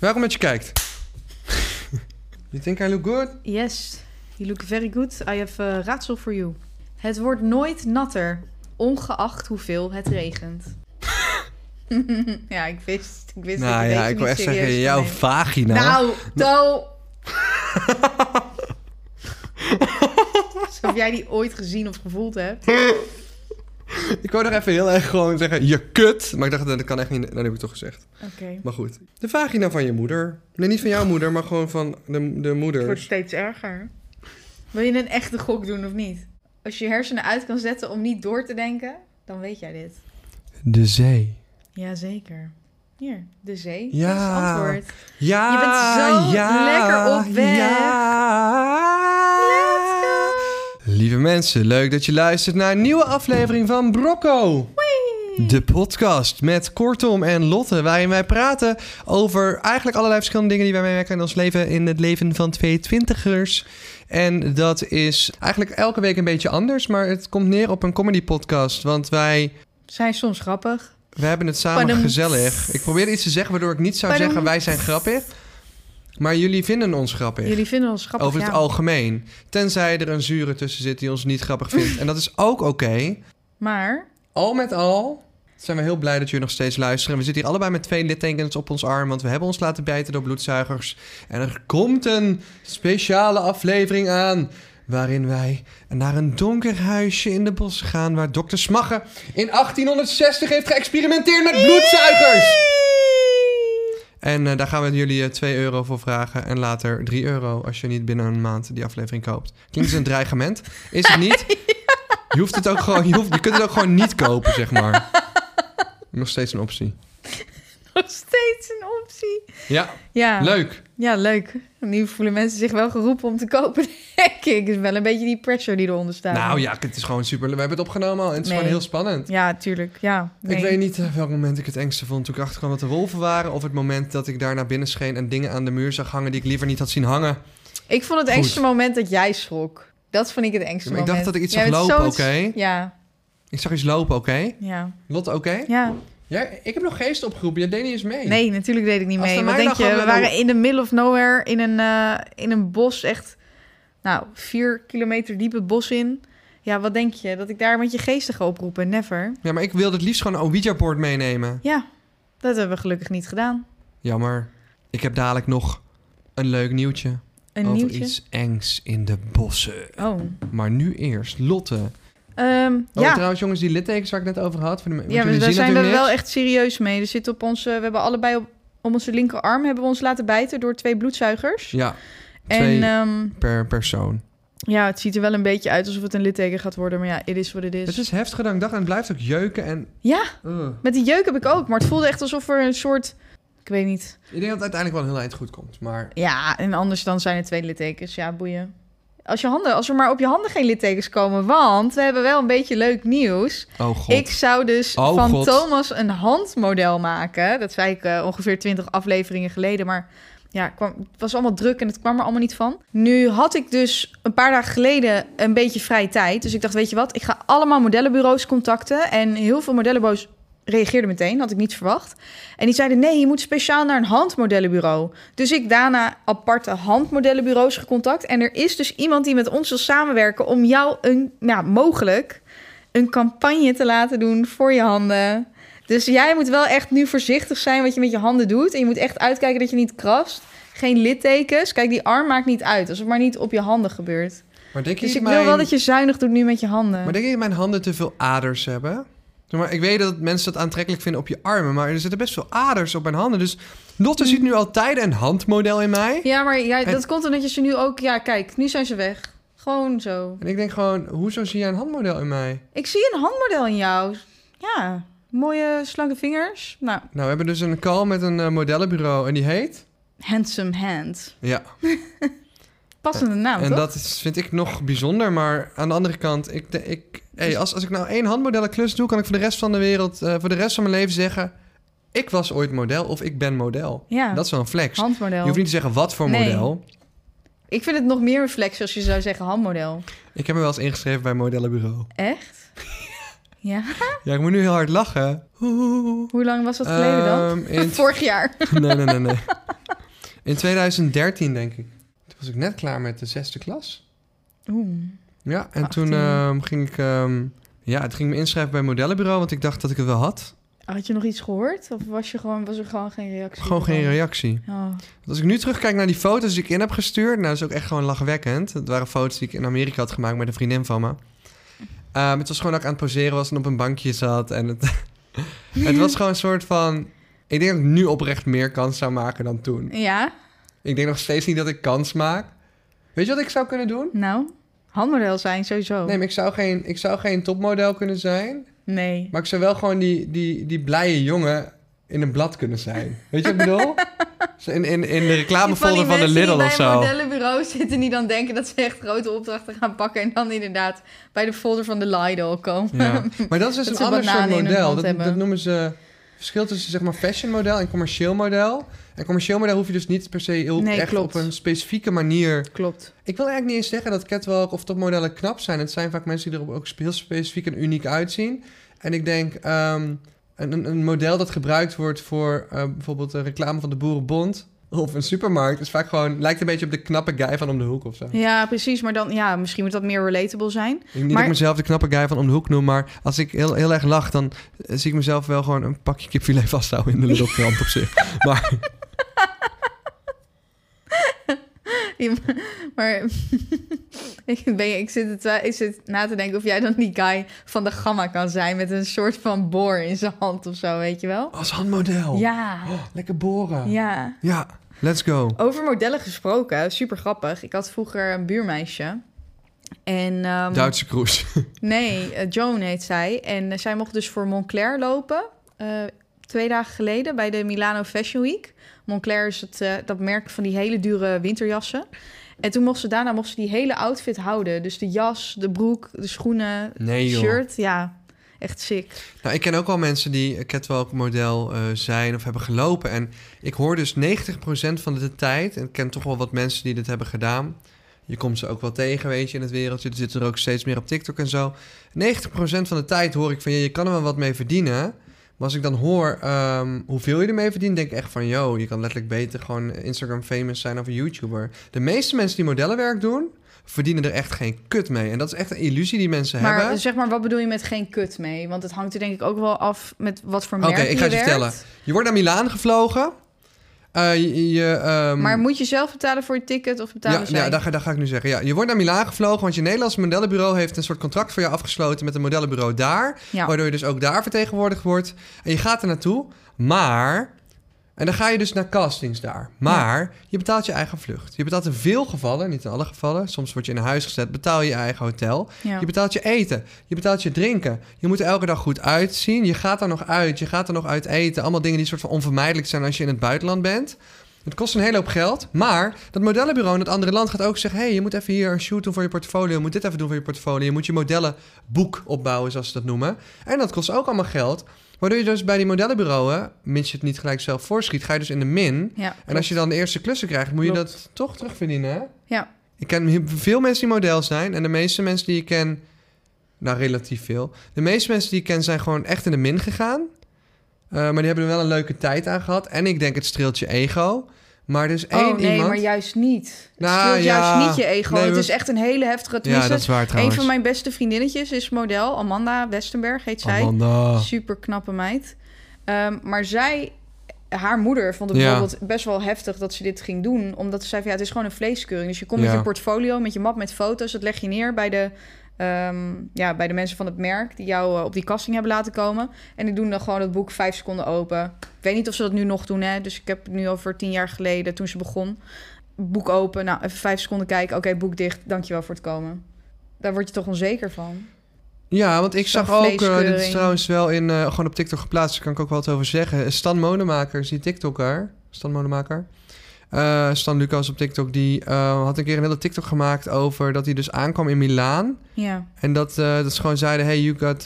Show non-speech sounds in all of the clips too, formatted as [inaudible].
Waarom dat je kijkt? [laughs] you think I look good? Yes, you look very good. I have a raadsel for you. Het wordt nooit natter, ongeacht hoeveel het regent. [laughs] ja, ik wist, ik wist nou dat je ja, ik wil echt zeggen, jouw nemen. vagina. Nou, To. [laughs] Alsof jij die ooit gezien of gevoeld hebt. [laughs] Ik wou nog even heel erg gewoon zeggen, je kut. Maar ik dacht, dat kan echt niet. Dat heb ik toch gezegd. Oké. Maar goed. De vagina van je moeder. Nee, niet van jouw moeder, maar gewoon van de, de Het wordt steeds erger. Wil je een echte gok doen of niet? Als je je hersenen uit kan zetten om niet door te denken, dan weet jij dit. De zee. Jazeker. Hier, de zee. Ja. Dat is het antwoord. Ja, Je bent zo ja, lekker op weg. Ja. Lieve mensen, leuk dat je luistert naar een nieuwe aflevering van Brocco. De podcast met Kortom en Lotte, waarin wij praten over eigenlijk allerlei verschillende dingen die wij meemaken in ons leven, in het leven van twee twintigers. En dat is eigenlijk elke week een beetje anders, maar het komt neer op een comedy podcast, want wij, Zijn soms grappig. wij hebben het samen gezellig. Ik probeer iets te zeggen waardoor ik niet zou zeggen wij zijn grappig, maar jullie vinden ons grappig. Jullie vinden ons grappig, Over het ja. algemeen. Tenzij er een zure tussen zit die ons niet grappig vindt. En dat is ook oké. Maar, Al met al zijn we heel blij dat jullie nog steeds luisteren. We zitten hier allebei met twee littekens op ons arm. Want we hebben ons laten bijten door bloedzuigers. En er komt een speciale aflevering aan. Waarin wij naar een donker huisje in de bos gaan. Waar dokter Smagge in 1860 heeft geëxperimenteerd met bloedzuigers. En eh, daar gaan we jullie eh, 2 euro voor vragen. En later 3 euro als je niet binnen een maand die aflevering koopt. Klinkt als een dreigement. Is het niet? [laughs] Je hoeft het ook gewoon, je, hoeft, je kunt het ook gewoon niet kopen, zeg maar. Nog steeds een optie. [laughs] nog steeds een Ja, Ja, leuk. ja, leuk. Nu voelen mensen zich wel geroepen om te kopen, [laughs] denk ik. Het is wel een beetje die pressure die eronder staat. Nou ja, het is gewoon super. We hebben het opgenomen al en het is Nee. gewoon heel spannend. Ja, tuurlijk. Ja, nee. Ik weet niet eh, welk moment ik het engste vond toen ik achterkwam dat de wolven waren. Of het moment dat ik daar naar binnen scheen en dingen aan de muur zag hangen die ik liever niet had zien hangen. Ik vond het Goed. engste moment dat jij schrok. Dat vond ik het engste Maar ik moment. dacht dat ik iets Jij zag lopen, oké? Ja, Ik zag iets lopen, oké? ja, Lotte, oké? ja. Ja, ik heb nog geest opgeroepen. Jij deed niet eens mee. Nee, natuurlijk deed ik niet mee. Wat mij denk je? We waren in the middle of nowhere in een, eh, in een bos. Echt, nou, vier kilometer diep het bos in. Ja, wat denk je? Dat ik daar met je geesten ga oproepen? Never. Ja, maar ik wilde het liefst gewoon een Ouija-board meenemen. Ja, dat hebben we gelukkig niet gedaan. Jammer. Ik heb dadelijk nog een leuk nieuwtje. Een over nieuwtje. iets engs in de bossen. Oh. Maar nu eerst Lotte. Oh, ja, trouwens, jongens, die littekens waar ik net over had. Voor de, ja daar zijn we wel echt serieus mee. Er zit op onze, we hebben allebei op, op onze linkerarm hebben we ons laten bijten door twee bloedzuigers. Ja, twee En ehm, per persoon. ja, het ziet er wel een beetje uit alsof het een litteken gaat worden. Maar ja, it is what it is. Het is heftig dan ik dacht en het blijft ook jeuken en... Ja, met die jeuk heb ik ook. Maar het voelde echt alsof er een soort... Ik weet niet. Ik denk dat het uiteindelijk wel een heel eind goed komt. Maar Ja, en anders dan zijn er twee littekens. Ja, boeien. Als, je handen, als er maar op je handen geen littekens komen. Want we hebben wel een beetje leuk nieuws. oh god. Ik zou dus Oh, van God. Thomas een handmodel maken. Dat zei ik eh, ongeveer 20 afleveringen geleden. Maar ja, het kwam, het was allemaal druk en het kwam er allemaal niet van. Nu had ik dus een paar dagen geleden een beetje vrije tijd. Dus ik dacht, weet je wat? Ik ga allemaal modellenbureaus contacten. En heel veel modellenbureaus reageerden meteen. Had ik niet verwacht. En die zeiden, nee, je moet speciaal naar een handmodellenbureau. Dus ik daarna aparte handmodellenbureaus gecontact. En er is dus iemand die met ons wil samenwerken... om jou een, ja, mogelijk een campagne te laten doen voor je handen. Dus jij moet wel echt nu voorzichtig zijn wat je met je handen doet. En je moet echt uitkijken dat je niet krast. Geen littekens. Kijk, die arm maakt niet uit. Als het maar niet op je handen gebeurt. maar denk je Dus ik mijn... wil wel dat je zuinig doet nu met je handen. Maar denk je dat mijn handen te veel aders hebben? Maar ik weet dat mensen dat aantrekkelijk vinden op je armen. Maar er zitten best veel aders op mijn handen. Dus Lotte ziet nu altijd een handmodel in mij. Ja, maar jij, En- dat komt omdat je ze nu ook... Ja, kijk, nu zijn ze weg. Gewoon zo. En ik denk gewoon, hoezo zie jij een handmodel in mij? Ik zie een handmodel in jou. Ja, mooie slanke vingers. Nou, Nou, we hebben dus een call met een eh, modellenbureau en die heet... handsome hand. Ja, [laughs] Passende naam, en toch? dat is, vind ik nog bijzonder. Maar aan de andere kant, ik, ik, hey, als, als ik nou één handmodellenklus doe... kan ik voor de rest van de wereld, eh, voor de rest van mijn leven zeggen... ik was ooit model of ik ben model. Ja, Dat is wel een flex. handmodel. Je hoeft niet te zeggen wat voor Nee. model. Ik vind het nog meer een flex als je zou zeggen handmodel. Ik heb me wel eens ingeschreven bij een modellenbureau. Echt? [laughs] ja? Ja, ik moet nu heel hard lachen. Hoe lang was dat geleden dan? Ehm, in [laughs] Vorig jaar. Nee, nee, nee, nee. In 2013, denk ik. Was ik net klaar met de zesde klas. Oeh. Ja, en 18. toen ehm, ging ik... ehm, ja, toen ging me inschrijven bij modellenbureau, want ik dacht dat ik het wel had. Had je nog iets gehoord? Of was, je gewoon, was er gewoon geen reactie? Gewoon geen reactie. Oh. Als ik nu terugkijk naar die foto's die ik in heb gestuurd... nou, dat is ook echt gewoon lachwekkend. Het waren foto's die ik in Amerika had gemaakt met een vriendin van me. Ehm, het was gewoon dat ik aan het poseren was en op een bankje zat. En het, [laughs] het was gewoon een soort van... Ik denk dat ik nu oprecht meer kans zou maken dan toen. Ja, Ik denk nog steeds niet dat ik kans maak. Weet je wat ik zou kunnen doen? nou, handmodel zijn sowieso. Nee, maar ik zou geen, ik zou geen topmodel kunnen zijn. Nee. Maar ik zou wel gewoon die, die, die blije jongen in een blad kunnen zijn. Weet je wat ik bedoel? [laughs] Zo In, in, in de reclamefolder van de Lidl of die bij een zo. modellenbureau zitten... die dan denken dat ze echt grote opdrachten gaan pakken... en dan inderdaad bij de folder van de Lidl komen. Ja. Maar dat is dus [laughs] Dat een ander soort model. dat noemen ze verschil tussen zeg maar fashion model en commercieel model. En commercieel model hoef je dus niet per se heel Nee, echt klopt. op een specifieke manier. Klopt. Ik wil eigenlijk niet eens zeggen dat catwalk of topmodellen knap zijn. Het zijn vaak mensen die er ook heel specifiek en uniek uitzien. En ik denk een, een- een model dat gebruikt wordt voor eh, bijvoorbeeld de reclame van de Boerenbond of een supermarkt is vaak gewoon lijkt een beetje op de knappe guy van om de hoek of zo. Ja, precies. Maar dan, ja, misschien moet dat meer relatable zijn. Ik niet dat Maar- ik mezelf de knappe guy van om de hoek noem, maar als ik heel, heel erg lach, dan eh, zie ik mezelf wel gewoon een pakje kipfilet vasthouden in de [laughs] Lidl-krant op zich. Maar [laughs] Ja, maar ik, ben, ik, zit het, ik zit na te denken of jij dan die guy van de gamma kan zijn... met een soort van boor in zijn hand of zo, weet je wel? als handmodel. Ja, Oh, lekker boren. ja. Ja, let's go. Over modellen gesproken, super grappig. Ik had vroeger een buurmeisje. En, ehm, Duitse cruise. [laughs] Nee, eh, Joan heet zij. En eh, zij mocht dus voor Moncler lopen. eh, twee dagen geleden bij de Milano Fashion Week. Moncler is het, dat merk van die hele dure winterjassen. En toen mocht ze daarna mocht ze die hele outfit houden. Dus de jas, de broek, de schoenen, Nee joh. shirt. Ja, echt sick. Nou, ik ken ook wel mensen die catwalk model eh, zijn of hebben gelopen. En ik hoor dus 90% van de tijd, en ik ken toch wel wat mensen die dit hebben gedaan. Je komt ze ook wel tegen, weet je, in het wereldje. Er zitten er ook steeds meer op TikTok en zo. 90% van de tijd hoor ik van, ja, je kan er wel wat mee verdienen. Maar als ik dan hoor ehm, hoeveel je ermee verdient, denk ik echt van... yo, je kan letterlijk beter gewoon Instagram famous zijn of een YouTuber. De meeste mensen die modellenwerk doen, verdienen er echt geen kut mee. En dat is echt een illusie die mensen Maar hebben. zeg maar, wat bedoel je met geen kut mee? Want het hangt er denk ik ook wel af met wat voor Oké, merk ik ga je werkt. vertellen. Je wordt naar Milaan gevlogen. Eh, je, je, ehm, Maar moet je zelf betalen voor je ticket of betalen ja, zij? ja dat, ga, dat ga ik nu zeggen. Ja, je wordt naar Milaan gevlogen, want je Nederlandse modellenbureau heeft een soort contract voor je afgesloten met een modellenbureau daar. Ja. Waardoor je dus ook daar vertegenwoordigd wordt. En je gaat er naartoe, maar... En dan ga je dus naar castings daar. Maar je betaalt je eigen vlucht. Je betaalt in veel gevallen, niet in alle gevallen. Soms word je in een huis gezet, betaal je je eigen hotel. Ja. Je betaalt je eten. Je betaalt je drinken. Je moet er elke dag goed uitzien. Je gaat er nog uit. Je gaat er nog uit eten. Allemaal dingen die soort van onvermijdelijk zijn als je in het buitenland bent. Het kost een hele hoop geld. Maar dat modellenbureau in het andere land gaat ook zeggen... hey, je moet even hier een shoot doen voor je portfolio. Je moet dit even doen voor je portfolio. Je moet je modellenboek opbouwen, zoals ze dat noemen. En dat kost ook allemaal geld. Waardoor je dus bij die modellenbureaus... mits je het niet gelijk zelf voorschiet... ga je dus in de min. Ja, En als je dan de eerste klussen krijgt... moet je Klopt. dat toch terugverdienen, hè? Ja. Ik ken veel mensen die model zijn. En de meeste mensen die ik ken... Nou, relatief veel. De meeste mensen die ik ken zijn gewoon echt in de min gegaan. Eh, maar die hebben er wel een leuke tijd aan gehad. En ik denk het streelt je ego. Maar er is één oh nee, iemand... maar juist niet. Het Nou, ja. juist niet je ego. Nee, het is echt een hele heftige... ja, dat is waar een van mijn beste vriendinnetjes is model. Amanda Westenberg heet zij. Amanda. Super knappe meid. Ehm, maar zij... Haar moeder vond het Ja. bijvoorbeeld best wel heftig dat ze dit ging doen. Omdat ze zei van ja, het is gewoon een vleeskeuring. Dus je komt met Ja. je portfolio, met je map met foto's. Dat leg je neer bij de, ehm, ja, bij de mensen van het merk... die jou eh, op die casting hebben laten komen. En die doen dan gewoon het boek vijf seconden open. Ik weet niet of ze dat nu nog doen, hè. Dus ik heb het nu over tien jaar geleden, toen ze begon. Boek open, nou, even vijf seconden kijken. Oké, boek dicht, dankjewel voor het komen. Daar word je toch onzeker van? Ja, want ik zag ook... eh, dit is trouwens wel in, eh, gewoon op TikTok geplaatst. Daar kan ik ook wel wat over zeggen. Stan Monemaker, is die TikToker. Stan Monemaker. Eh, Stan Lucas op TikTok. Die eh, had een keer een hele TikTok gemaakt over... dat hij dus aankwam in Milaan. Ja, En dat, eh, dat ze gewoon zeiden... Hey, you got,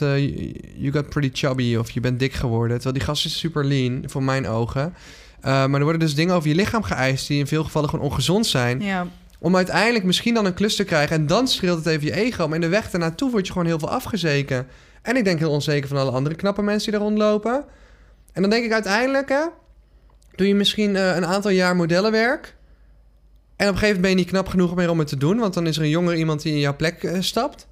you got pretty chubby. Of je bent dik geworden. Terwijl die gast is super lean, voor mijn ogen. Maar er worden dus dingen over je lichaam geëist... die in veel gevallen gewoon ongezond zijn. ja. Om uiteindelijk misschien dan een klus te krijgen. En dan streelt het even je ego. Maar in de weg ernaartoe word je gewoon heel veel afgezeken. En ik denk heel onzeker van alle andere knappe mensen die er rondlopen. En dan denk ik uiteindelijk, hè. Doe je misschien eh, een aantal jaar modellenwerk. En op een gegeven moment ben je niet knap genoeg meer om het te doen. Want dan is er een jonger iemand die in jouw plek eh, stapt.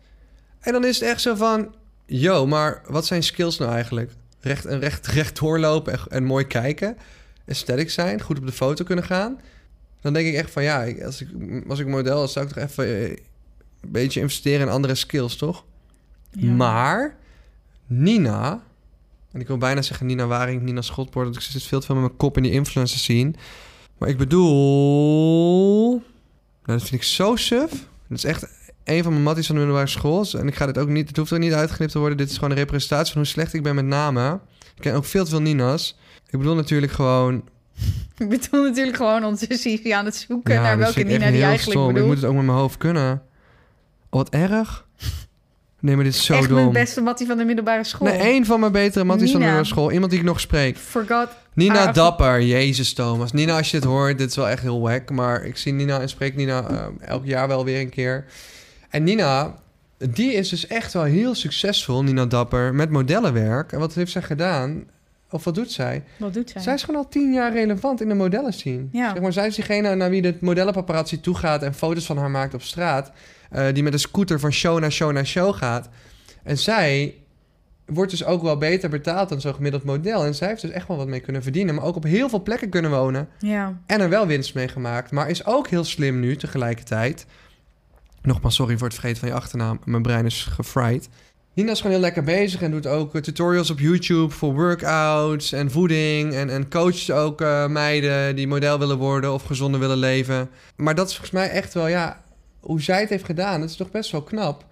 En dan is het echt zo van... Yo, maar wat zijn skills nou eigenlijk? Recht, en recht, [laughs] recht doorlopen en, en mooi kijken. Aesthetic zijn, goed op de foto kunnen gaan. Dan denk ik echt van ja, als ik, als ik model was, zou ik toch even eh, een beetje investeren in andere skills, toch? Ja. Maar Nina, en ik wil bijna zeggen Nina Waring, Nina Schotpoort, want ik zit veel te veel met mijn kop in die influencers zien. Maar ik bedoel, nou, dat vind ik zo suf. Dat is echt een van mijn matties van de middelbare school. En ik ga dit ook niet, het hoeft er niet uitgeknipt te worden. Dit is gewoon een representatie van hoe slecht ik ben met namen. Ik ken ook veel te veel Nina's. Ik bedoel natuurlijk gewoon... [laughs] Ik bedoel natuurlijk gewoon ondertussen is hij aan het zoeken ja, naar welke ik Nina die eigenlijk stom. Ik bedoelt. moet het ook met mijn hoofd kunnen. Oh, wat erg. Nee, maar dit is zo Echt dom. mijn beste mattie van de middelbare school. Nee, één van mijn betere matties van de Nina. middelbare school. Iemand die ik nog spreek. Forgot. Nina Dapper, Jezus Thomas. Nina, als je het hoort, dit is wel echt heel wack. Maar ik zie Nina en spreek Nina eh, elk jaar wel weer een keer. En Nina, die is dus echt wel heel succesvol, Nina Dapper, met modellenwerk. En wat heeft zij gedaan? Of wat doet zij? Wat doet zij? Zij is gewoon al tien jaar relevant in de modellen zien. Ja. Zeg maar, zij is diegene naar wie de modellenpaparazzi toegaat en foto's van haar maakt op straat. Eh, die met een scooter van show naar show naar show gaat. En zij wordt dus ook wel beter betaald dan zo'n gemiddeld model. En zij heeft dus echt wel wat mee kunnen verdienen. Maar ook op heel veel plekken kunnen wonen. Ja. En er wel winst mee gemaakt. Maar is ook heel slim nu tegelijkertijd. Nogmaals, sorry voor het vergeten van je achternaam. Mijn brein is gefried. Nina is gewoon heel lekker bezig en doet ook eh, tutorials op YouTube voor workouts en voeding. En, en coacht ook eh, meiden die model willen worden of gezonder willen leven. Maar dat is volgens mij echt wel, ja, hoe zij het heeft gedaan. Dat is toch best wel knap.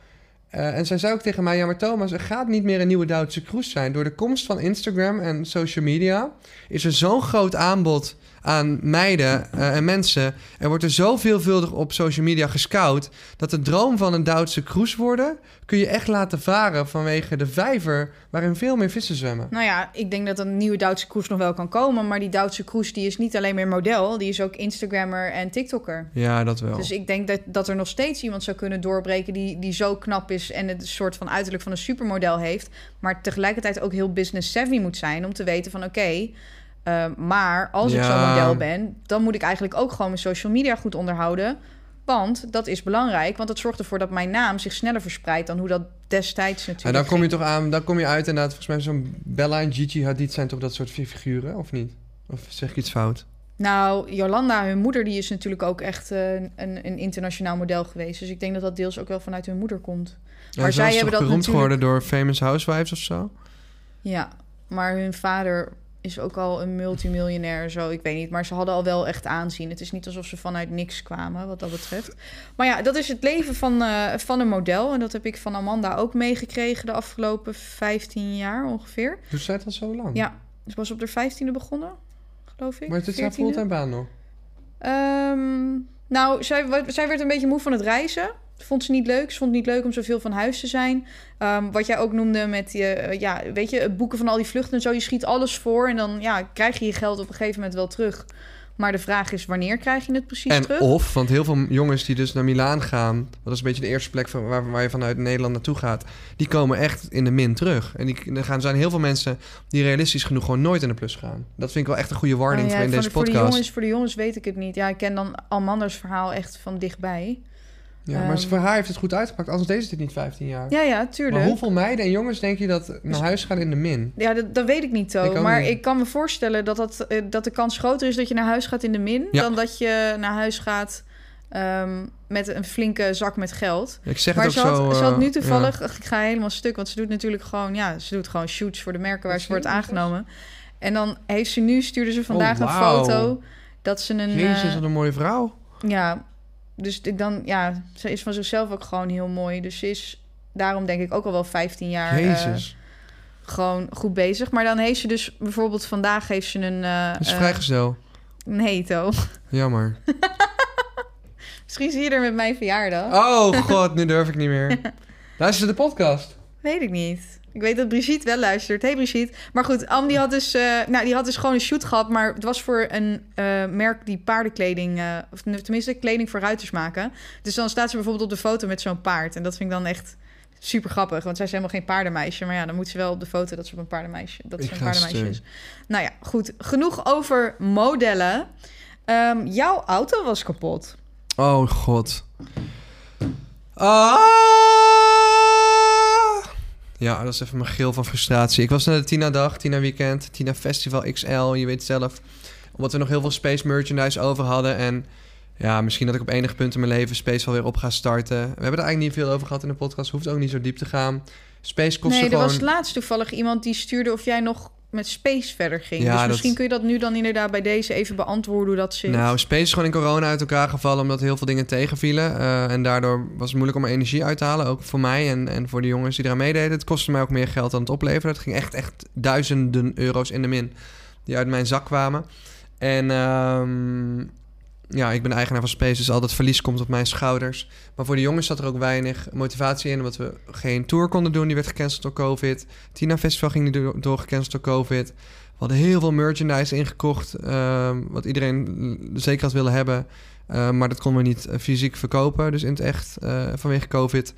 Eh, en zij zei ook tegen mij, ja maar Thomas, er gaat niet meer een nieuwe Duitse Kroes zijn. Door de komst van Instagram en social media is er zo'n groot aanbod aan meiden eh, en mensen. Er wordt er zo veelvuldig op social media gescout... dat de droom van een Duitse Kroes worden... kun je echt laten varen vanwege de vijver... waarin veel meer vissen zwemmen. Nou ja, ik denk dat een nieuwe Duitse Kroes nog wel kan komen. Maar die Duitse Kroes die is niet alleen meer model. Die is ook Instagrammer en TikToker. Ja, dat wel. Dus ik denk dat, dat er nog steeds iemand zou kunnen doorbreken die, die zo knap is en het soort van uiterlijk van een supermodel heeft, maar tegelijkertijd ook heel business savvy moet zijn om te weten van oké, eh, maar als ik zo'n model ben, dan moet ik eigenlijk ook gewoon mijn social media goed onderhouden. Want dat is belangrijk, want het zorgt ervoor dat mijn naam zich sneller verspreidt dan hoe dat destijds natuurlijk En dan kom je toch aan, dan kom je uit inderdaad... volgens mij zo'n Bella en Gigi Hadid zijn toch dat soort figuren, of niet? Of zeg ik iets fout? Nou, Jolanda, hun moeder, die is natuurlijk ook echt eh, een, een internationaal model geweest. Dus ik denk dat dat deels ook wel vanuit hun moeder komt. Ja, Maar zij hebben dat beroemd natuurlijk- geworden door Famous Housewives of zo? Ja, maar hun vader is ook al een multimiljonair, zo. Ik weet niet, maar ze hadden al wel echt aanzien. Het is niet alsof ze vanuit niks kwamen, wat dat betreft. Maar ja, dat is het leven van, eh, van een model. En dat heb ik van Amanda ook meegekregen de afgelopen 15 jaar ongeveer. Doet zij al zo lang? Ja, ze was op de 15e begonnen, geloof ik. Maar het is haar 14e. fulltime baan nog? Ehm, nou, zij, zij werd een beetje moe van het reizen. Vond ze niet leuk. Ze vond het niet leuk om zoveel van huis te zijn. Ehm, wat jij ook noemde met, je, eh, ja, weet je, het boeken van al die vluchten en zo. Je schiet alles voor en dan ja, krijg je je geld op een gegeven moment wel terug. Maar de vraag is, wanneer krijg je het precies En terug? of, want heel veel jongens die dus naar Milaan gaan... dat is een beetje de eerste plek van, waar, waar je vanuit Nederland naartoe gaat... die komen echt in de min terug. En die, er gaan, zijn heel veel mensen die realistisch genoeg gewoon nooit in de plus gaan. Dat vind ik wel echt een goede warning Oh ja, voor in deze de, voor, de podcast. jongens, voor de jongens weet ik het niet. Ja, ik ken dan Almanders verhaal echt van dichtbij. Ja, maar Ehm. voor haar heeft het goed uitgepakt, anders deze dit niet 15 jaar. Ja, ja, tuurlijk. maar hoeveel meiden en jongens denk je dat naar huis gaan in de min? Ja, dat, dat weet ik niet zo. Maar niet. ik kan me voorstellen dat, dat, eh, dat de kans groter is dat je naar huis gaat in de min... Ja. dan dat je naar huis gaat ehm, met een flinke zak met geld. Ik zeg maar het ze had, zo... ze had eh, nu ja. toevallig... Ik ga helemaal stuk, want ze doet natuurlijk gewoon... Ja, ze doet gewoon shoots voor de merken waar ze wordt aangenomen. En dan heeft ze nu, stuurde ze vandaag Oh, een foto... dat ze een... Jezus, eh, wat een mooie vrouw. ja, dus ik dan... Ja, ze is van zichzelf ook gewoon heel mooi. Dus ze is daarom denk ik ook al wel 15 jaar... eh, gewoon goed bezig. Maar dan heeft ze dus bijvoorbeeld vandaag heeft ze een... Dat is eh, vrijgezel. een hetero. Jammer. [laughs] Misschien zie je er met mijn verjaardag. Oh god, nu durf ik niet meer. [laughs] Luister de podcast. Weet ik niet. Ik weet dat Brigitte wel luistert. Hey Brigitte. Maar goed, Am die had dus, eh, nou, die had dus gewoon een shoot gehad. Maar het was voor een eh, merk die paardenkleding... eh, of tenminste kleding voor ruiters maken. Dus dan staat ze bijvoorbeeld op de foto met zo'n paard. En dat vind ik dan echt Super grappig, want zij is helemaal geen paardenmeisje. Maar ja, dan moet ze wel op de foto dat ze op een paardenmeisje, dat ze een paardenmeisje is. Nou ja, goed. Genoeg over modellen. Ehm, jouw auto was kapot. Oh god. Ah! Ja, dat is even mijn gil van frustratie. Ik was naar de Tina Dag, Tina Weekend, Tina Festival XL. Je weet zelf, omdat we nog heel veel Space merchandise over hadden. En ja, misschien dat ik op enig punt in mijn leven Space wel weer op ga starten. We hebben er eigenlijk niet veel over gehad in de podcast. Hoeft ook niet zo diep te gaan. Space kost nee, er gewoon... was laatst toevallig iemand die stuurde of jij nog met Space verder ging. Ja, dus dat- misschien kun je dat nu dan inderdaad bij deze even beantwoorden hoe dat zit. Nou, Space is gewoon in corona uit elkaar gevallen omdat heel veel dingen tegenvielen. Eh, en daardoor was het moeilijk om er energie uit te halen. Ook voor mij en, en voor de jongens die eraan meededen. Het kostte mij ook meer geld dan het opleveren. Het ging echt, echt duizenden euro's in de min die uit mijn zak kwamen. En ehm, ja, ik ben eigenaar van Space, dus al dat verlies komt op mijn schouders. Maar voor de jongens zat er ook weinig motivatie in, omdat we geen tour konden doen. Die werd gecanceld door COVID. Tina Festival ging niet door, door COVID. We hadden heel veel merchandise ingekocht, ehm, wat iedereen zeker had willen hebben. Eh, maar dat konden we niet eh, fysiek verkopen, dus in het echt eh, vanwege COVID.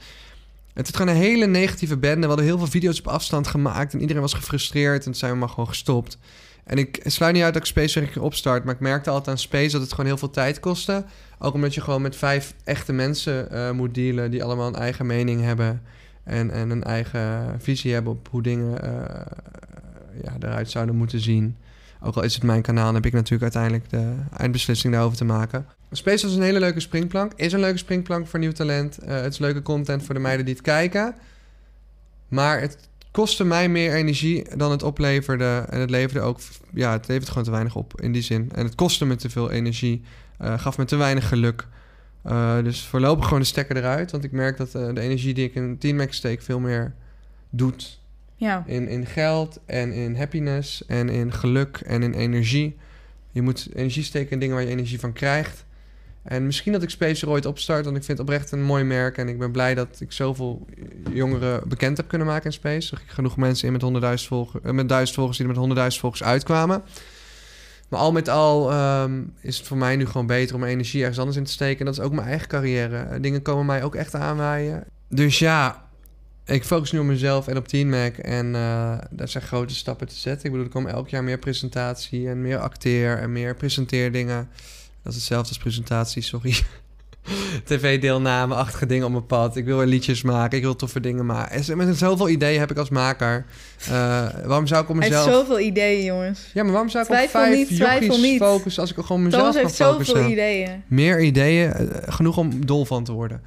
Het is gewoon een hele negatieve bende. We hadden heel veel video's op afstand gemaakt en iedereen was gefrustreerd. En toen zijn we maar gewoon gestopt. En ik sluit niet uit dat ik Space een opstart, maar ik merkte altijd aan Space dat het gewoon heel veel tijd kostte. Ook omdat je gewoon met vijf echte mensen eh, moet dealen die allemaal een eigen mening hebben. En, en een eigen visie hebben op hoe dingen eh, ja, eruit zouden moeten zien. Ook al is het mijn kanaal, heb ik natuurlijk uiteindelijk de eindbeslissing daarover te maken. Space was een hele leuke springplank. Is een leuke springplank voor nieuw talent. Eh, het is leuke content voor de meiden die het kijken. Maar het kostte mij meer energie dan het opleverde. En het leverde ook... Ja, het levert gewoon te weinig op in die zin. En het kostte me te veel energie. eh, gaf me te weinig geluk. Eh, dus voorlopig gewoon de stekker eruit. Want ik merk dat eh, de energie die ik in Team Max steek... veel meer doet Ja, in, in geld en in happiness en in geluk en in energie. Je moet energie steken in dingen waar je energie van krijgt. En misschien dat ik Space er ooit opstart, want ik vind het oprecht een mooi merk. En ik ben blij dat ik zoveel jongeren bekend heb kunnen maken in Space. Ik genoeg mensen in met 100.000 volgers, met 1000 volgers die er met 100.000 volgers uitkwamen. Maar al met al ehm, is het voor mij nu gewoon beter om mijn energie ergens anders in te steken. En dat is ook mijn eigen carrière. Eh, Dingen komen mij ook echt aanwaaien. Dus ja, ik focus nu op mezelf en op Team Mac. En eh daar zijn grote stappen te zetten. Ik bedoel, er komen elk jaar meer presentatie en meer acteer en meer presenteerdingen. Dat is hetzelfde als presentatie, sorry. [laughs] TV-deelname-achtige dingen op mijn pad. Ik wil weer liedjes maken. Ik wil toffe dingen maken. En Met zoveel ideeën heb ik als maker. Eh, waarom zou ik op hij heeft mezelf... zoveel ideeën, jongens. Ja, maar waarom zou ik Twijfel op vijf niet, twijfel jochies niet. focussen als ik gewoon mezelf Thomas heeft focussen? zoveel ideeën. Meer ideeën, eh, genoeg om dol van te worden.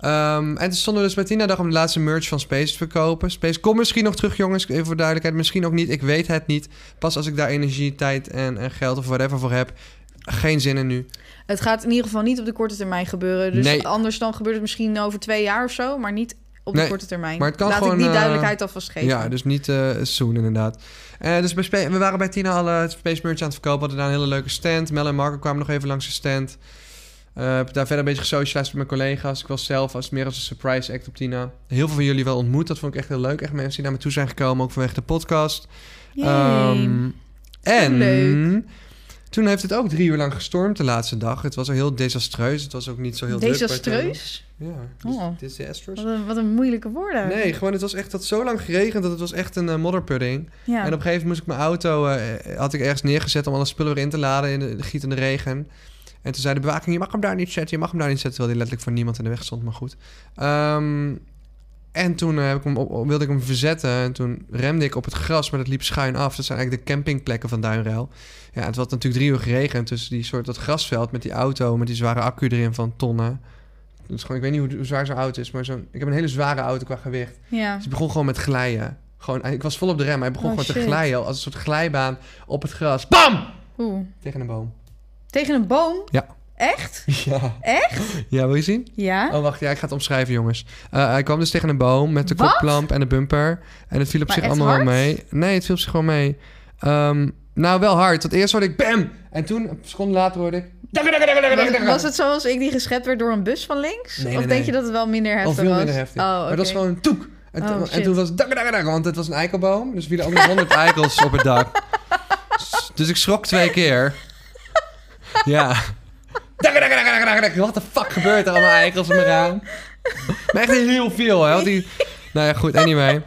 Ehm, en toen stonden we dus bij Tina dag om de laatste merch van Space te verkopen. Space komt misschien nog terug, jongens, even voor duidelijkheid. Misschien ook niet, ik weet het niet. Pas als ik daar energie, tijd en, en geld of whatever voor heb. Geen zin in nu. Het gaat in ieder geval niet op de korte termijn gebeuren. Dus Nee. anders dan gebeurt het misschien over twee jaar of zo, maar niet op de Nee, korte termijn. maar het kan Laat gewoon, ik die eh, duidelijkheid alvast geven. Ja, dus niet eh soon inderdaad. Eh, dus we waren bij Tina al het Space merch aan het verkopen. We hadden daar een hele leuke stand. Mel en Marco kwamen nog even langs de stand. Eh, heb daar verder een beetje gesocialized met mijn collega's. Ik was zelf als meer als een surprise act op Tina. Heel veel van jullie wel ontmoet. Dat vond ik echt heel leuk. Echt mensen die naar me toe zijn gekomen, ook vanwege de podcast. Ehm, en leuk. Toen heeft het ook drie uur lang gestormd de laatste dag. Het was al heel desastreus. Het was ook niet zo heel Desastreus? Ja, Oh. dis- disastrous. Wat een, wat een moeilijke woorden. Nee, gewoon het was echt dat zo lang geregend dat het was echt een eh, modderpudding. Ja. En op een gegeven moment moest ik mijn auto eh, had ik ergens neergezet om alle spullen weer in te laden in de, de gietende regen. En toen zei de bewaking: je mag hem daar niet zetten, je mag hem daar niet zetten, terwijl hij letterlijk voor niemand in de weg stond, maar goed. Ehm, en toen eh, heb ik hem op, wilde ik hem verzetten en toen remde ik op het gras, maar dat liep schuin af. Dat zijn eigenlijk de campingplekken van Duinruil. Ja, het had natuurlijk drie uur geregend, dus die soort dat grasveld met die auto, met die zware accu erin van tonnen. Dus gewoon, ik weet niet hoe, zwaar zo'n auto is, maar zo'n, ik heb een hele zware auto qua gewicht. ja. Dus het begon gewoon met glijden. Gewoon, ik was vol op de rem. Hij begon Oh, gewoon te glijden als een soort glijbaan op het gras. Bam! Oeh. Tegen een boom. Tegen een boom? Ja. Echt? [laughs] Ja. Echt? Ja, wil je zien? Ja. Oh, wacht. Ja, ik ga het omschrijven, jongens. Eh, hij kwam dus tegen een boom met de Wat? koplamp en de bumper. En het viel op Maar zich allemaal wel mee. Nee, het viel op zich gewoon mee. Ehm, nou, wel hard. Want eerst hoorde ik bam! En toen, een seconde later, hoorde ik... Was, was het zoals ik die geschept werd door een bus van links? Nee, of denk nee. je dat het wel minder heftig Of veel was? minder heftig. Oh, Maar het was gewoon toek. En, Oh, toen- en toen was het want het was een eikelboom. Dus vielen ook nog honderd [laughs] eikels op het dak. Dus ik schrok twee keer. Ja. Wat de fuck gebeurt er allemaal eikels op mijn raam? Maar echt heel veel, hè. Die... Nou ja, goed, anyway.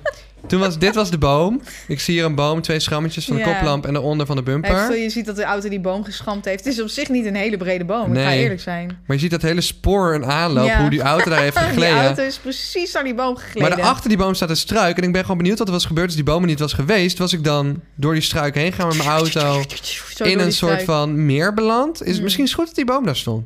Toen was, dit was de boom. Ik zie hier een boom, twee schrammetjes van de Ja. koplamp en daaronder van de bumper. zo- je ziet dat de auto die boom geschramd heeft. Het is op zich niet een hele brede boom, ik ga Nee. eerlijk zijn. Maar je ziet dat hele spoor en aanloop, Ja. hoe die auto daar heeft [laughs] Die gegleden. auto is precies aan die boom gegleden. Maar achter die boom staat een struik. En ik ben gewoon benieuwd wat er was gebeurd. Als die boom er niet was geweest, was ik dan door die struik heen gaan met mijn auto Zo in een soort struik. van meer beland. Is het Mm. misschien is goed dat die boom daar stond.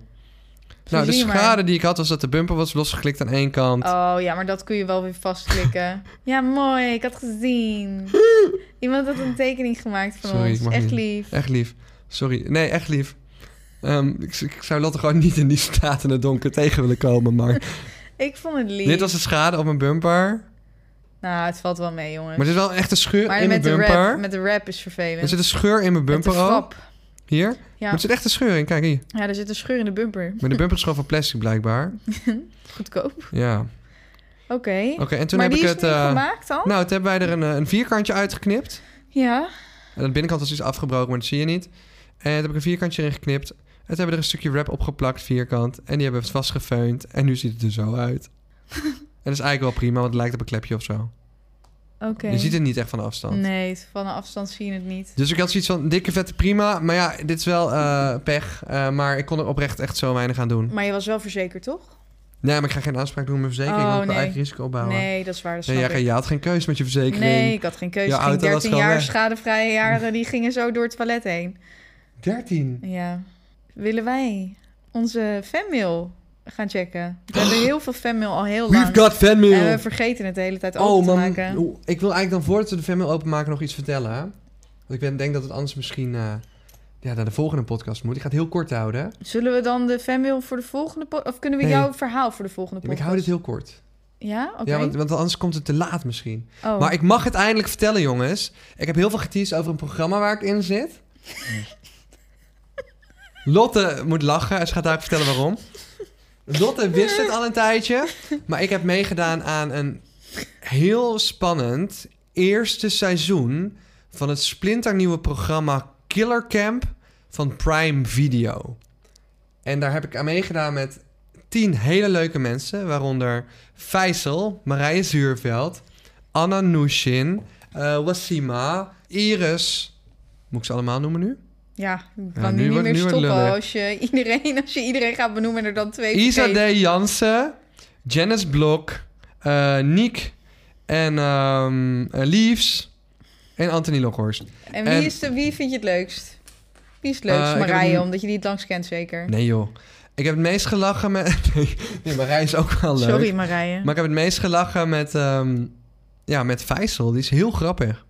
Nou, de maar. schade die ik had was dat de bumper was losgeklikt aan één kant. Oh ja, maar dat kun je wel weer vastklikken. [laughs] ja, mooi. Ik had gezien. [laughs] Iemand had een tekening gemaakt van Sorry, ons. Echt niet. lief. Echt lief. Sorry. Nee, echt lief. Ehm, ik, ik zou Lotte gewoon niet in die straat in het donker tegen willen komen. Maar [laughs] Ik vond het lief. dit was de schade op mijn bumper. Nou, het valt wel mee, jongens. Maar er is wel echt een scheur Maar in mijn bumper. rap, met de rap is vervelend. Er zit een scheur in mijn bumper ook. Hier. Maar Ja. er zit echt een scheur in. Kijk hier. ja, er zit een scheur in de bumper. Maar de bumper is gewoon van plastic blijkbaar. [laughs] Goedkoop. Ja. Oké. Oké, en toen Maar heb ik is het... eh, gemaakt al? nou, toen hebben wij er een, eh, een vierkantje uitgeknipt. Ja. En de binnenkant was iets afgebroken, maar dat zie je niet. En toen heb ik een vierkantje erin geknipt. En toen hebben we er een stukje wrap opgeplakt, vierkant. En die hebben we vastgefeund. En nu ziet het er zo uit. [laughs] en dat is eigenlijk wel prima, want het lijkt op een klepje of zo. Oké. Je ziet het niet echt van afstand. Nee, van een afstand zie je het niet. Dus ik had zoiets van, dikke vette prima. Maar ja, dit is wel eh, pech. Eh, maar ik kon er oprecht echt zo weinig aan doen. Maar je was wel verzekerd, toch? Nee, maar ik ga geen aanspraak doen met mijn verzekering. Oh, ik nee. eigen risico opbouwen. Nee, dat is waar. Dat Nee, jij, ik. jij had geen keus met je verzekering. Nee, ik had geen keuze. Je Ik ging auto was 13 gewoon jaar weg. schadevrije [laughs] jaren, die gingen zo door het toilet heen. 13. Ja. Willen wij onze fanmail gaan checken? We hebben heel veel fanmail al heel lang. We've got fanmail. En we vergeten het de hele tijd open Oh te man, maken. Oeh, ik wil eigenlijk dan voordat we de fanmail openmaken nog iets vertellen. hè? Want ik ben- denk dat het anders misschien eh, ja, naar de volgende podcast moet. Ik ga het heel kort houden. Zullen we dan de fanmail voor de volgende podcast... Of kunnen we Nee. jouw verhaal voor de volgende Ja, podcast? ik hou dit heel kort. Ja? Oké. Ja, want, want anders komt het te laat misschien. oh. Maar ik mag het eindelijk vertellen, jongens. Ik heb heel veel geteased over een programma waar ik in zit. [laughs] Lotte moet lachen en ze gaat daar vertellen waarom. Lotte wist het al een tijdje. Maar ik heb meegedaan aan een heel spannend eerste seizoen... van het splinternieuwe programma Killer Camp van Prime Video. En daar heb ik aan meegedaan met tien hele leuke mensen... waaronder Faisal, Marije Zuurveld... Anna Nushin, eh Wasima, Iris. Moet ik ze allemaal noemen nu? Ja, ik Ja, kan nu nu niet meer stoppen als je, [laughs] iedereen, als je iedereen gaat benoemen en er dan twee Isa. D. Jansen, Janice Blok, eh Niek en Liefs en Anthony Lokhorst. En wie, en- is de, wie vind je het leukst? Wie is het leukst? Eh, Marije, een- omdat je die het langst kent zeker. Nee joh. Ik heb het meest gelachen met... [laughs] Nee, nee Marij is ook wel leuk. Sorry Marije. Maar ik heb het meest gelachen met... ehm ja, met Faisal. Die is heel grappig.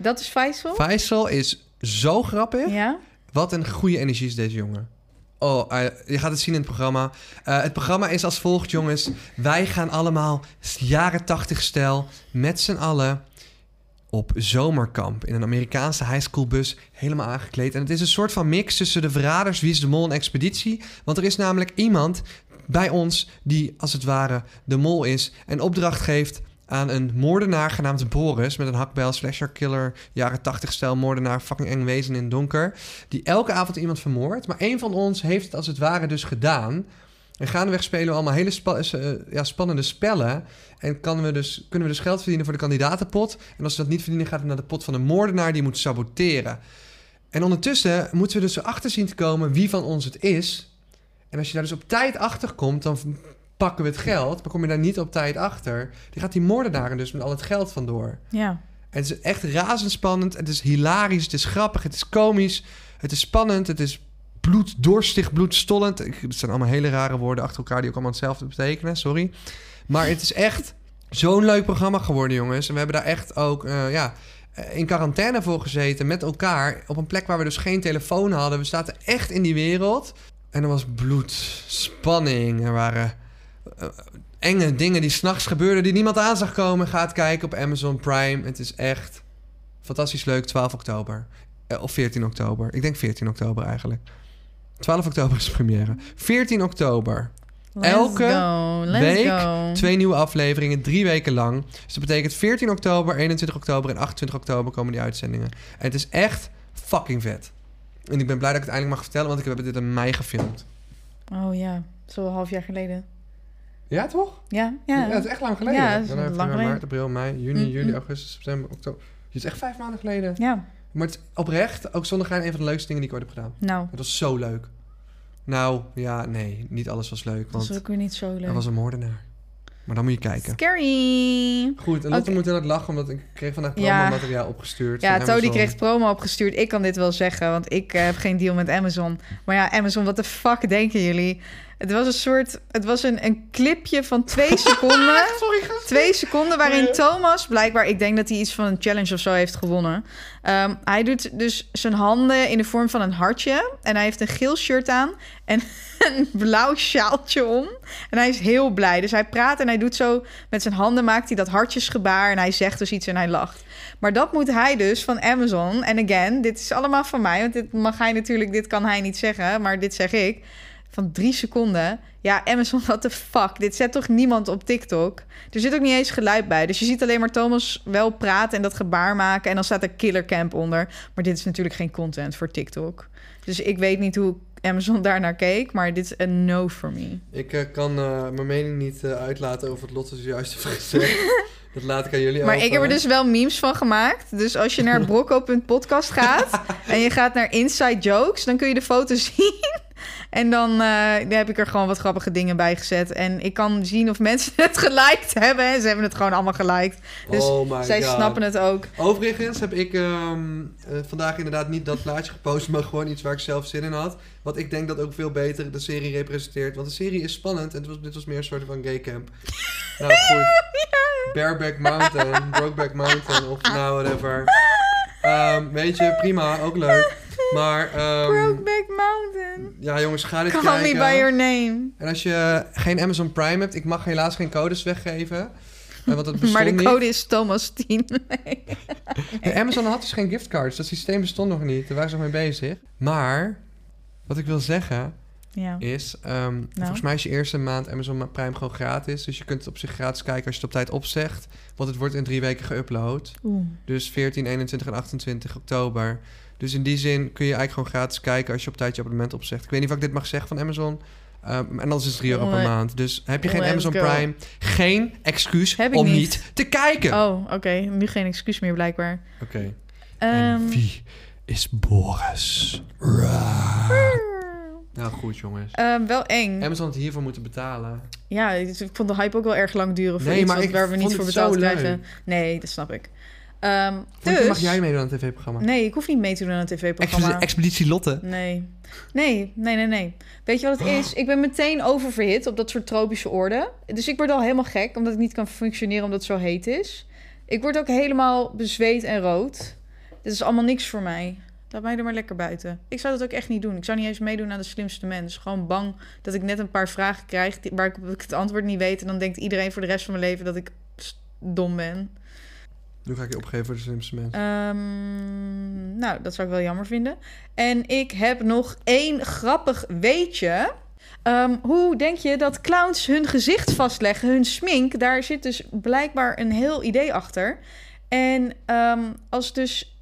Dat is Faisal? Faisal is zo grappig. ja? Wat een goede energie is deze jongen. Oh, eh, je gaat het zien in het programma. Eh, het programma is als volgt, jongens. Wij gaan allemaal jaren tachtig stijl met z'n allen op zomerkamp in een Amerikaanse highschoolbus helemaal aangekleed. En het is een soort van mix tussen de verraders, Wie is de Mol en Expeditie. Want er is namelijk iemand bij ons die als het ware de mol is en opdracht geeft aan een moordenaar genaamd Boris met een hakbel, slasher killer, jaren 80 stijl moordenaar, fucking eng wezen in donker, die elke avond iemand vermoordt. Maar één van ons heeft het als het ware dus gedaan. En gaandeweg spelen we allemaal hele spa- eh, ja, spannende spellen. En kan we dus, kunnen we dus geld verdienen voor de kandidatenpot. En als we dat niet verdienen, gaat het naar de pot van de moordenaar die moet saboteren. En ondertussen moeten we dus erachter zien te komen wie van ons het is. En als je daar dus op tijd achter komt, dan pakken we het geld. Maar kom je daar niet op tijd achter, dan gaat die moordenaar dus met al het geld vandoor. Ja. En het is echt razendspannend. Het is hilarisch, het is grappig, het is komisch. Het is spannend, het is bloeddorstig, bloedstollend. Het zijn allemaal hele rare woorden achter elkaar... die ook allemaal hetzelfde betekenen, sorry. Maar het is echt zo'n leuk programma geworden, jongens. En we hebben daar echt ook eh, ja, eh, in quarantaine voor gezeten met elkaar... op een plek waar we dus geen telefoon hadden. We zaten echt in die wereld. En er was bloed, spanning. Er waren eh, enge dingen die s'nachts gebeurden... die niemand aan zag komen. Ga het kijken op Amazon Prime. Het is echt fantastisch leuk. 12 oktober. Eh, of 14 oktober. Ik denk 14 oktober eigenlijk. 12 oktober is de première. 14 oktober. Let's Elke go. Week go. Twee nieuwe afleveringen, drie weken lang. Dus dat betekent 14 oktober, 21 oktober en 28 oktober komen die uitzendingen. En het is echt fucking vet. En ik ben blij dat ik het eindelijk mag vertellen, want ik heb dit in mei gefilmd. Oh ja, zo een half jaar geleden. Ja, toch? Ja, Ja, ja. het is echt lang geleden. Ja, dat is Dan heb lang maart, april, mei, juni, Mm, juli, augustus, september, oktober. Het is echt vijf maanden geleden. Ja, Maar het is oprecht, ook zonder gein, een van de leukste dingen die ik ooit heb gedaan. nou, Het was zo leuk. Nou, ja, nee, niet alles was leuk, dat want is ook weer niet zo leuk. er was een moordenaar. Maar dan moet je kijken. Scary. Goed, en Lotte Oké. moet hard lachen, omdat ik kreeg vandaag Ja. promo-materiaal opgestuurd. Ja, Tony kreeg promo opgestuurd. Ik kan dit wel zeggen, want ik eh, heb geen deal met Amazon. Maar ja, Amazon, wat de fuck denken jullie? Het was een soort... Het was een, een clipje van twee [laughs] seconden. Sorry. Twee seconden waarin. Thomas, blijkbaar, ik denk dat hij iets van een challenge of zo heeft gewonnen. Ehm, hij doet dus zijn handen in de vorm van een hartje. En hij heeft een geel shirt aan en [laughs] een blauw sjaaltje om. En hij is heel blij. Dus hij praat en hij doet zo met zijn handen, maakt hij dat hartjesgebaar. En hij zegt dus iets en hij lacht. Maar dat moet hij dus van Amazon. En again, dit is allemaal van mij. Want dit mag hij natuurlijk, dit kan hij niet zeggen. Maar dit zeg ik. Van drie seconden. Ja, Amazon, [laughs] what the fuck? Dit zet toch niemand op TikTok? Er zit ook niet eens geluid bij. Dus je ziet alleen maar Thomas wel praten en dat gebaar maken. En dan staat er Killer Camp onder. Maar dit is natuurlijk geen content voor TikTok. Dus ik weet niet hoe Amazon [laughs] daar naar keek. Maar dit is een no for me. Ik eh, kan eh, mijn mening niet eh, uitlaten over wat Lotte zojuist heeft [laughs] gezegd. dat laat ik aan jullie Maar over. ik heb er dus wel memes van gemaakt. Dus als je naar brocco.podcast gaat en je gaat naar Inside Jokes, dan kun je de foto zien. En dan eh, heb ik er gewoon wat grappige dingen bij gezet. En ik kan zien of mensen [laughs] het geliked hebben. En ze hebben het gewoon allemaal geliked. Dus oh my zij God. snappen het ook. Overigens heb ik ehm, eh, vandaag inderdaad niet dat plaatje gepost, maar gewoon iets waar ik zelf zin in had. Wat ik denk dat ook veel beter de serie representeert. Want de serie is spannend en het was, dit was meer een soort van gay camp. [laughs] nou goed. Bareback Mountain, Brokeback Mountain of nou whatever. [laughs] Ehm, weet je, prima, ook leuk. Maar Brokeback Mountain. ja jongens, ga dit Call kijken. me by your name. En als je geen Amazon Prime hebt, ik mag helaas geen codes weggeven. eh, Want het bestond [laughs] Maar de niet. code is Thomas 10. Nee. [laughs] Nee, Amazon had dus geen giftcards. Dat systeem bestond nog niet. Daar waren ze nog mee bezig. Maar, wat ik wil zeggen Ja. is... ehm, Volgens mij is je eerste maand Amazon Prime gewoon gratis. Dus je kunt het op zich gratis kijken als je het op tijd opzegt. Want het wordt in drie weken geüpload. Dus 14, 21 en 28 oktober. Dus in die zin kun je eigenlijk gewoon gratis kijken als je op tijd je abonnement opzegt. Ik weet niet of ik dit mag zeggen van Amazon. Ehm, en anders is het 3 euro per maand. Dus heb je geen Let's Amazon go. Prime, geen excuus Heb om niet. niet. te kijken. Oh, oké. Nu geen excuus meer blijkbaar. Oké. Ehm, En wie is Boris? Nou goed, jongens. ehm, wel eng. Amazon had hiervoor moeten betalen. Ja, dus ik vond de hype ook wel erg lang duren voor Nee, iets maar wat- ik waar we niet vond voor het betaald zo leuk. krijgen. Nee, dat snap ik. Ehm, Dus... mag jij meedoen aan het tv-programma? Nee, ik hoef niet mee te doen aan een tv-programma. Expeditie Lotte. Nee. Nee, nee, nee, nee. Weet je wat het is? Ik ben meteen oververhit op dat soort tropische oorden. Dus ik word al helemaal gek, omdat ik niet kan functioneren omdat het zo heet is. Ik word ook helemaal bezweet en rood. Dit is allemaal niks voor mij. Laat mij er maar lekker buiten. Ik zou dat ook echt niet doen. Ik zou niet eens meedoen aan de slimste mens. Gewoon bang dat ik net een paar vragen krijg waar ik, het antwoord niet weet. En dan denkt iedereen voor de rest van mijn leven dat ik dom ben. Nu ga ik je opgeven voor de slimste mensen. Ehm, nou, dat zou ik wel jammer vinden. En ik heb nog één grappig weetje. Ehm, hoe denk je dat clowns hun gezicht vastleggen, hun smink? Daar zit dus blijkbaar een heel idee achter. En ehm, als dus...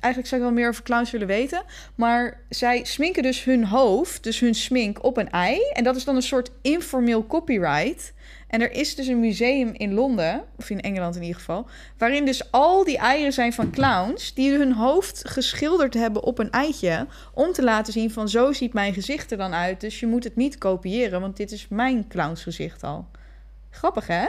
Eigenlijk zou ik wel meer over clowns willen weten. Maar zij sminken dus hun hoofd, dus hun smink, op een ei. En dat is dan een soort informeel copyright. En er is dus een museum in Londen, of in Engeland in ieder geval... waarin dus al die eieren zijn van clowns... die hun hoofd geschilderd hebben op een eitje... om te laten zien van zo ziet mijn gezicht er dan uit. Dus je moet het niet kopiëren, want dit is mijn clownsgezicht al. Grappig, hè?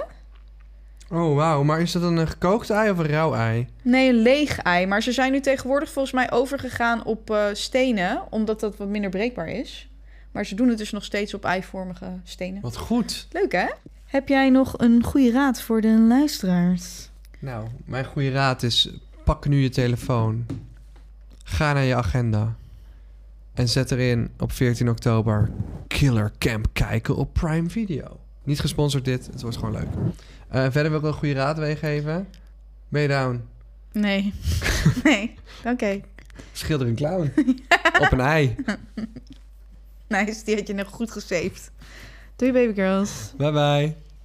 Oh, wauw. Maar is dat dan een gekookt ei of een rauw ei? Nee, een leeg ei. Maar ze zijn nu tegenwoordig volgens mij overgegaan op eh, stenen... omdat dat wat minder breekbaar is. Maar ze doen het dus nog steeds op eivormige stenen. Wat goed. Leuk, hè? Heb jij nog een goede raad voor de luisteraars? Nou, mijn goede raad is... pak nu je telefoon. Ga naar je agenda. En zet erin op 14 oktober... Killer Camp kijken op Prime Video. Niet gesponsord dit. Het was gewoon leuk. Eh, verder wil ik wel een goede raad meegeven. Ben je down? Nee. [laughs] nee. Oké. Schilder een clown. op een ei. [laughs] Nice, die had je nog goed gesaved. Doei baby girls. Bye bye.